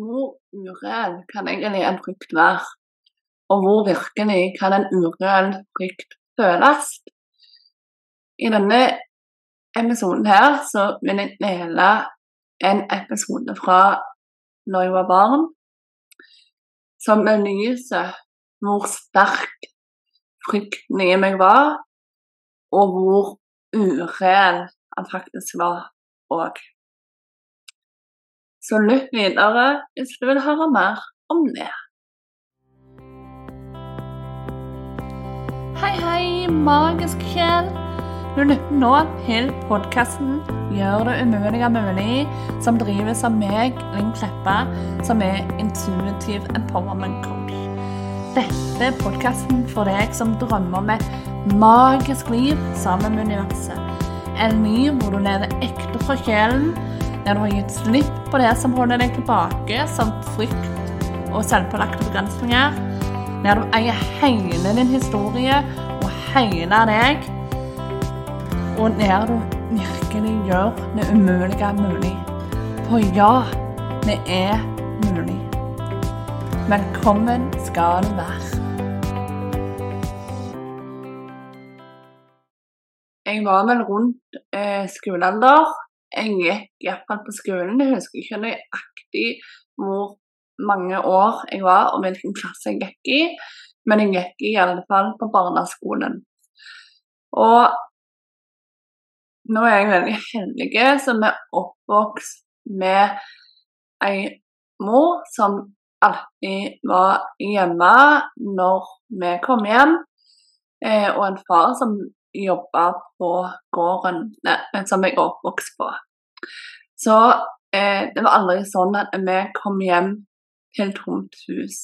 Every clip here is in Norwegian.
hvor ureell kan egentlig en frykt være? Og hvor virkelig kan en ureell frykt føles? I denne episoden her så vil jeg dele en episode fra når jeg var barn, som belyser hvor sterk frykten i meg var, og hvor ureell han faktisk var òg. Så lytt videre hvis du vil høre mer om det. Hei, hei, magisk sjel. Du lytter nå til podkasten 'Gjør det umulige mulig', som drives av meg, Linn Kleppa, som er intuitive empowerment coach. Dette er podkasten for deg som drømmer om et magisk liv sammen med universet. En ny hvor du lever ekte fra sjelen, der du har gitt slipp på det som holder deg tilbake, som frykt og selvpålagte begrensninger. Der du eier hele din historie og hele deg og der du virkelig gjør det umulige mulig. For ja, det er mulig. Velkommen skal du være. Jeg var vel rundt eh, skolealder. Jeg gikk iallfall på skolen. Jeg husker ikke nøyaktig hvor mange år jeg var og hvilken klasse jeg gikk i, men jeg gikk i alle fall på barneskolen. Og nå er jeg veldig heldig som er oppvokst med ei mor som alltid var hjemme når vi kom hjem, eh, og en far som jobba på gården som jeg er oppvokst på. Så eh, det var aldri sånn at vi kom hjem til tomt hus.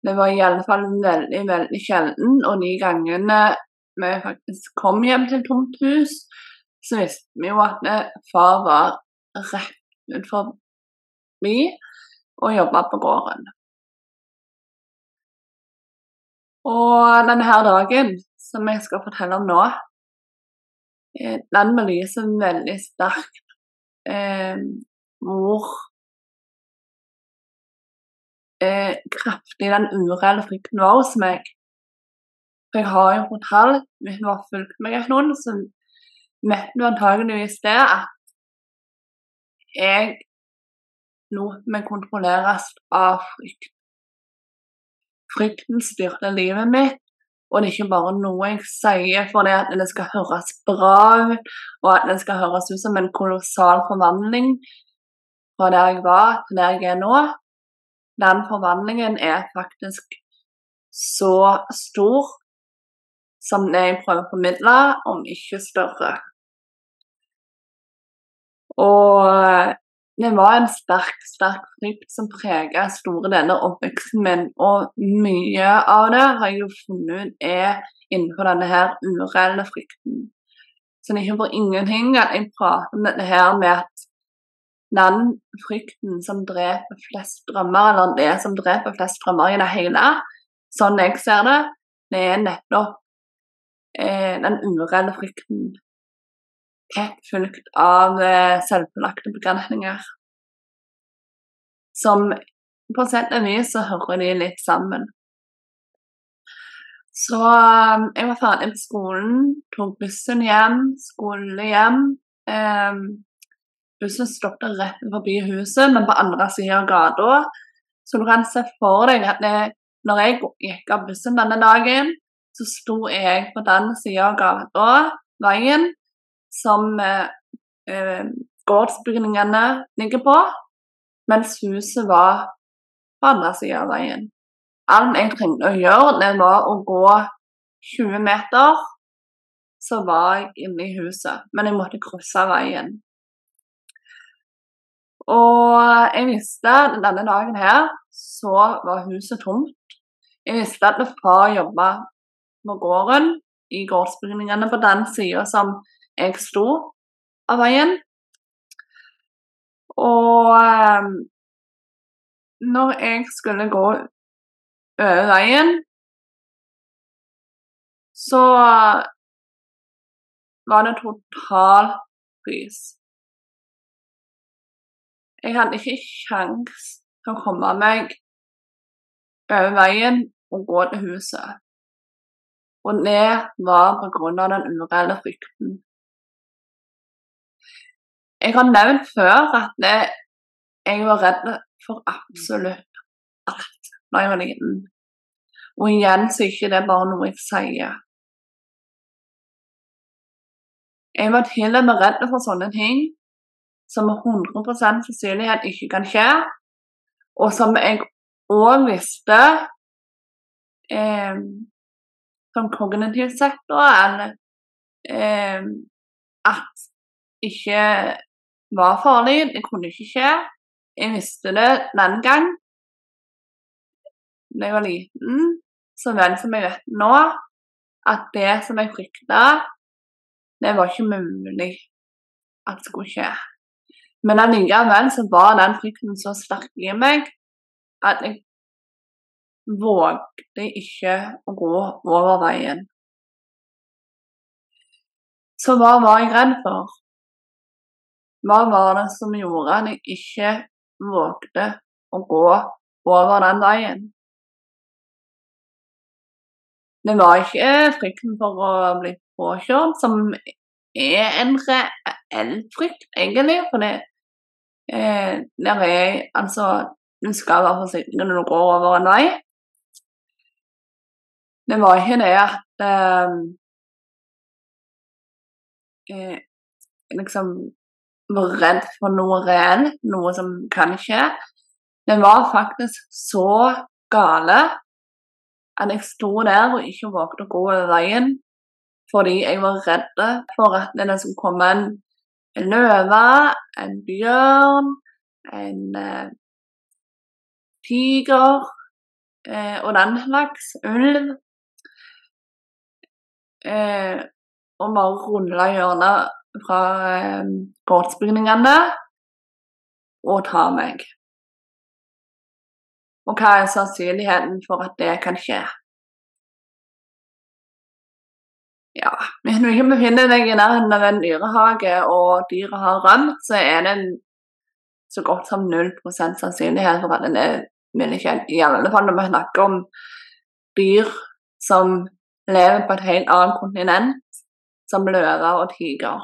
Det var i alle fall veldig, veldig sjelden, og de gangene vi faktisk kom hjem til tomt hus, så visste vi jo at far var rett utenfor vi og jobba på gården. Og denne her dagen som jeg skal fortelle om nå, eh, den belyser veldig sterkt eh, hvor eh, kraftig den ureelle frykten var hos meg. For jeg har jo fortalt, hvis du har fulgt meg en stund, så vet du antageligvis det at jeg lot meg kontrolleres av frykt. Frykten styrte livet mitt, og det er ikke bare noe jeg sier for det at det skal høres bra ut, og at det skal høres ut som en kolossal forvandling fra der jeg var til der jeg er nå. Den forvandlingen er faktisk så stor som jeg prøver å formidle, om ikke større. Og det var en sterk, sterk frykt som preget store deler av oppveksten min, og mye av det har jeg jo funnet ut er innenfor denne her ureelle frykten. Så det er ikke for ingenting at jeg prater om dette her med at den frykten som dreper flest drømmer, eller det som dreper flest drømmer i det hele, sånn jeg ser det, det er nettopp eh, den ureelle frykten fulgt av eh, selvpålagte begrensninger. Som på sett og vis så hører de litt sammen. Så eh, jeg var ferdig på skolen, tok bussen hjem, skole hjem. Eh, bussen stoppet rett forbi huset, men på andre siden av gata. Så du kan se for deg at det, når jeg gikk av bussen denne dagen, så sto jeg på den sida av gata, veien, som eh, eh, gårdsbygningene ligger på, mens huset var på andre sida av veien. Alt jeg trengte å gjøre, det var å gå 20 meter, så var jeg inne i huset. Men jeg måtte krysse veien. Og jeg visste denne dagen her så var huset tomt. Jeg visste at far jobba på gården, i gårdsbygningene på den sida som jeg sto av veien. Og eh, når jeg skulle gå over veien, så var det total frys. Jeg hadde ikke kjangs til å komme meg over veien og gå til huset. Og det var av den ureelle frykten. Jeg har nevnt før at jeg var redd for absolutt alt da jeg var liten. Og igjen så er ikke det bare noe jeg sier. Jeg var til og med redd for sånne ting som med 100% sannsynlighet ikke kan skje, og som jeg òg visste eh, som kognitiv sektor, eller eh, at ikke var farlig. Det kunne ikke skje. Jeg visste det den gang da jeg var liten, så vel som jeg vet nå, at det som jeg frykta, det var ikke mulig at det skulle skje. Men allikevel så var den frykten så sterk i meg at jeg vågde ikke å gå over veien. Så hva var jeg redd for? Hva var det som gjorde at jeg ikke vågde å gå over den veien? Det var ikke frykten for å bli påkjørt, som er en reell frykt, egentlig. For det, Eh, der er altså Du skal være forsiktig når du går over en vei. Det var ikke det at eh, eh, liksom var redd for noe reelt, noe som kan skje. Det var faktisk så gale at jeg sto der og ikke vågte å gå over veien fordi jeg var redd for at det skulle komme en en løve, en bjørn, en eh, tiger eh, og den slags. Ulv. Eh, og bare rulle hjørnet fra eh, gårdsbygningene og ta meg. Og hva er sannsynligheten for at det kan skje? ja, hvis du ikke befinner deg i nærheten av en dyrehage og dyret har rømt, så er det så godt som 0 sannsynlighet for at den er villig I alle fall når vi snakker om dyr som lever på et helt annet kontinent, som løver og tiger.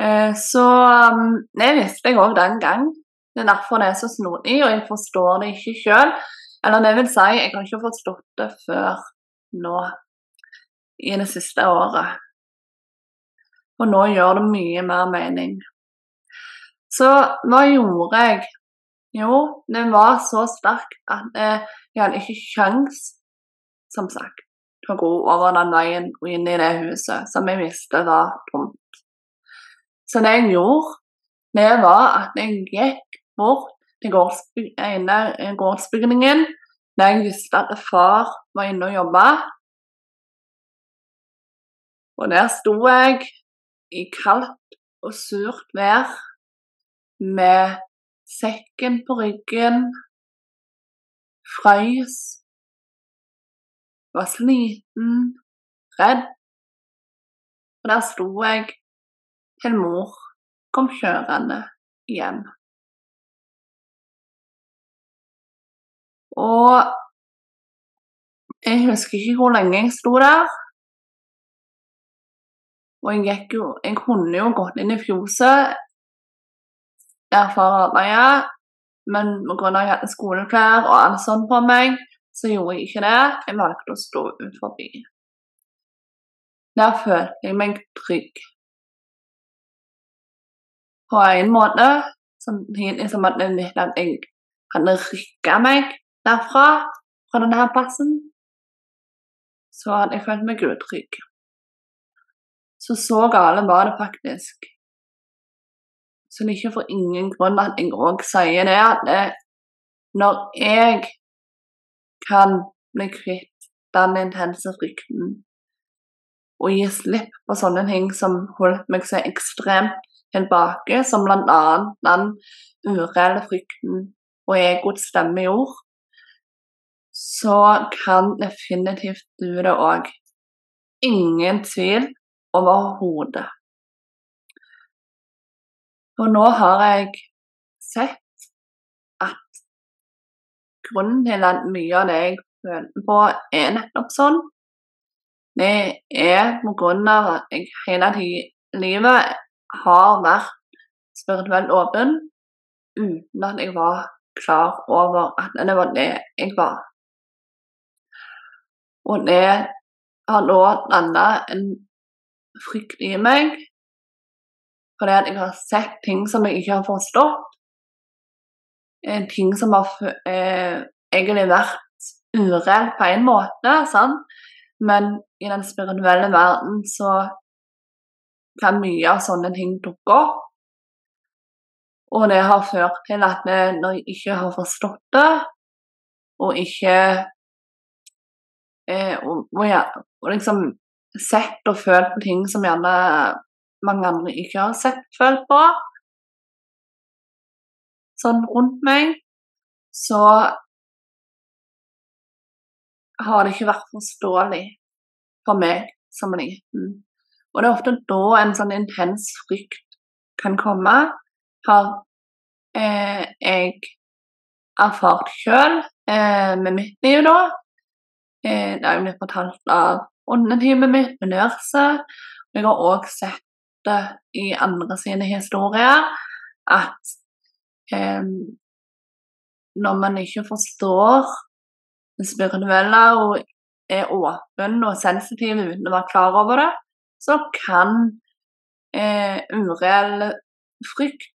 Eh, så um, det visste jeg òg den gang. Det er derfor det er så snodig, og jeg forstår det ikke sjøl. Eller det vil si, jeg har ikke forstått det før nå, i det siste året. Og nå gjør det mye mer mening. Så hva gjorde jeg? Jo, det var så sterkt at jeg hadde ikke kjangs, som sagt, å gå over den veien og inn i det huset som jeg visste var tomt. Så det jeg gjorde, det var at jeg gikk bort til gårdsbygningen da jeg visste at far var inne og jobba. Og der sto jeg i kaldt og surt vær med sekken på ryggen, frøys, var sliten, redd. Og der sto jeg til mor kom kjørende hjem. Og jeg husker ikke hvor lenge jeg sto der. Og jeg jo Jeg kunne jo gått inn i fjoset der far arbeidet, men pga. at jeg hadde skoleklær og alt sånt på meg, så gjorde jeg ikke det. Jeg valgte å stå utenfor. Der følte jeg meg trygg. På en måte, som at jeg hadde rykka meg derfra, fra denne plassen, så hadde jeg følt meg utrygg. Så så gale var det faktisk. Så det er ikke for ingen grunn at jeg òg sier det, at det, når jeg kan bli kvitt den intense frykten og gi slipp på sånne ting som holdt meg så ekstremt tilbake, som bl.a. den ureelle frykten og egoets stemme i ord, så kan definitivt du det òg. Ingen tvil overhodet. Og nå har jeg sett grunnen til at mye av det jeg føler på, er nettopp sånn. Det er på grunn av at jeg hele livet har vært spirituelt åpen uten at jeg var klar over at det var det jeg var. Og det har nå danna en frykt i meg fordi at jeg har sett ting som jeg ikke har forstått. En ting som har eh, egentlig vært ureelt på en måte, sant? men i den spirituelle verden så kan mye av sånne ting dukke opp. Og det har ført til at vi, når jeg ikke har forstått det, og ikke eh, og, og, ja, og, liksom sett og følt på ting som gjerne mange andre ikke har sett følt på, sånn rundt meg, så har det ikke vært forståelig for meg som liten. Og det er ofte da en sånn intens frykt kan komme. Har eh, jeg erfart sjøl eh, med mitt liv, da. Eh, det har jeg blitt fortalt av åndeteamet mitt, med Og jeg har òg sett det i andre sine historier at når man ikke forstår det spirituelle og er åpen og sensitiv uten å være klar over det, så kan eh, ureell frykt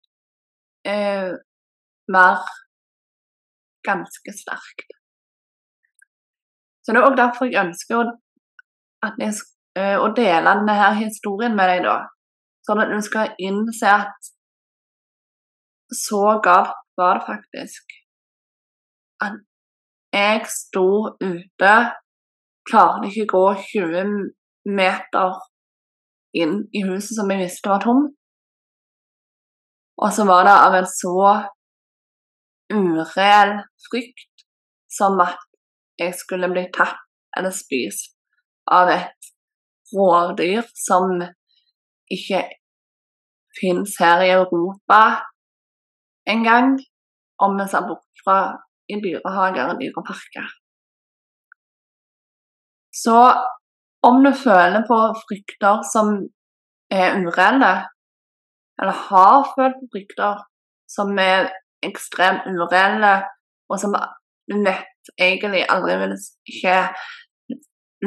eh, være ganske sterkt. Så det er òg derfor jeg ønsker å, jeg, eh, å dele denne historien med deg, da. Sånn at du skal innse at så galt var det faktisk. At jeg sto ute, klarte ikke gå 20 meter inn i huset som jeg visste var tomt. Og så var det av en så ureell frykt som at jeg skulle bli tatt eller spist av et rovdyr som ikke fins her i Europa engang, om vi ser bort fra i dyrehager og dyreparker. Så om du føler på frykter som er ureelle, eller har følt på frykter som er ekstremt ureelle, og som du vet egentlig aldri vil ikke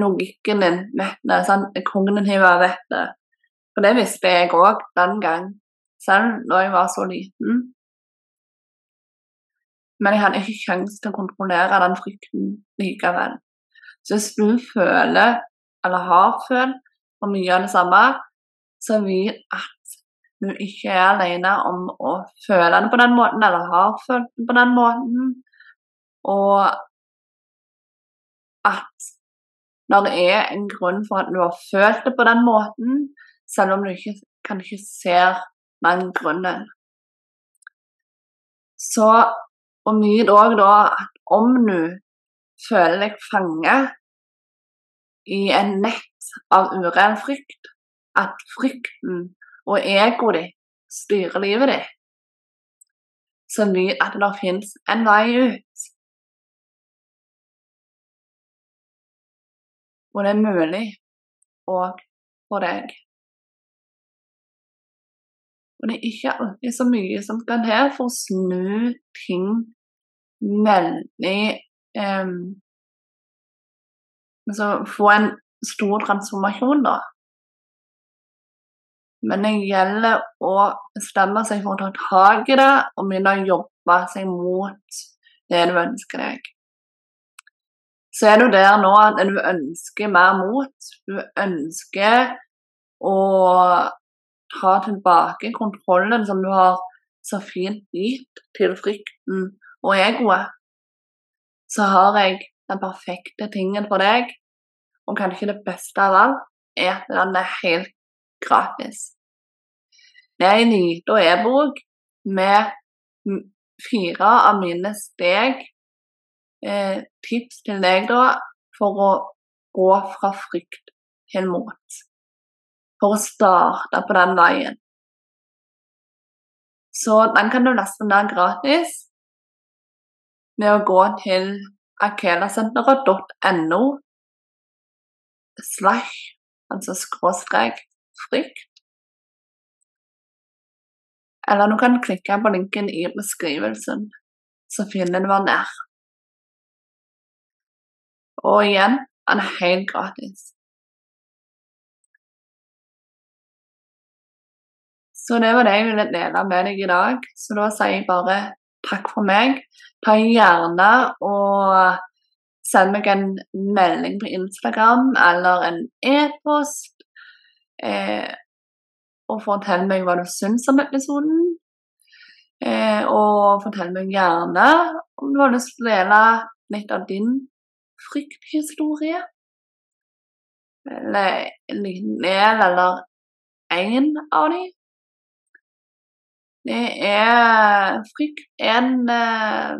logikken din vet det, sånn, kognitive vet det. For det visste jeg òg den gang, selv da jeg var så liten. Men jeg hadde ikke sjanse til å kontrollere den frykten likevel. Så hvis du føler, eller har følt, for mye av det samme, så vit at du ikke er alene om å føle det på den måten, eller har følt det på den måten. Og at når det er en grunn for at du har følt det på den måten, selv om du ikke, kanskje ser den grunnen. Så og mye da at om du føler deg fanget i en nett av ureell frykt, at frykten og egoet ditt styrer livet ditt, så nyt at det fins en vei ut. Og det er mulig òg for deg. Og det er ikke alltid så mye som kan til for å snu ting veldig um, Altså få en stor transformasjon, da. Men det gjelder å bestemme seg for å ta tak i det og begynne å jobbe seg mot det du ønsker deg. Så er du der nå at du ønsker mer mot. Du ønsker å ta tilbake kontrollen som du har så fint gitt til frykten og egoet, så har jeg den perfekte tingen for deg. Og kanskje det beste av alt er at den er helt gratis. Det er en liten e-bok med fire av mine steg, eh, tips til deg da, for å gå fra frykt til mot for å starte på den veien. Så den kan du laste ned gratis med å gå til akelasenteret.no slash, altså skråstrek, frykt. Eller du kan klikke på linken i beskrivelsen, så finner du den der. Og igjen, den er helt gratis. Så det var det jeg ville dele med deg i dag. Så da sier jeg bare takk for meg. Ta gjerne og send meg en melding på Instagram eller en e-post. Eh, og fortell meg hva du syns om episoden. Eh, og fortell meg gjerne om du har lyst til å dele litt av din frykthistorie. Eller en liten del, eller én av dem. Det er frykt en eh,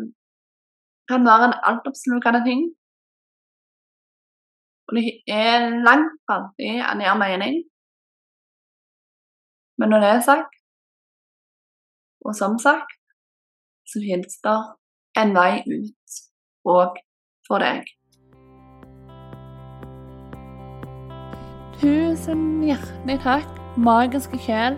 kan være en altoppslukende ting. Og det er langt fra alltid en gir mening. Men når det er sagt, og som sagt, så finnes det en vei ut òg for deg. Tusen hjertelig takk, magiske sjel,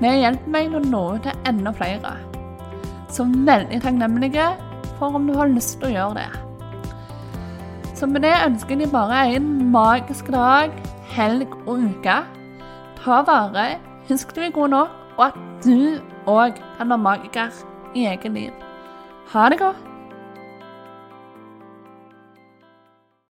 Det hjelper meg til å nå ut til enda flere. Så veldig takknemlige for om du har lyst til å gjøre det. Så med det ønsker deg bare en magisk dag, helg og uke. Ta vare, husk du er god nok, og at du òg kan være magiker i eget liv. Ha det godt.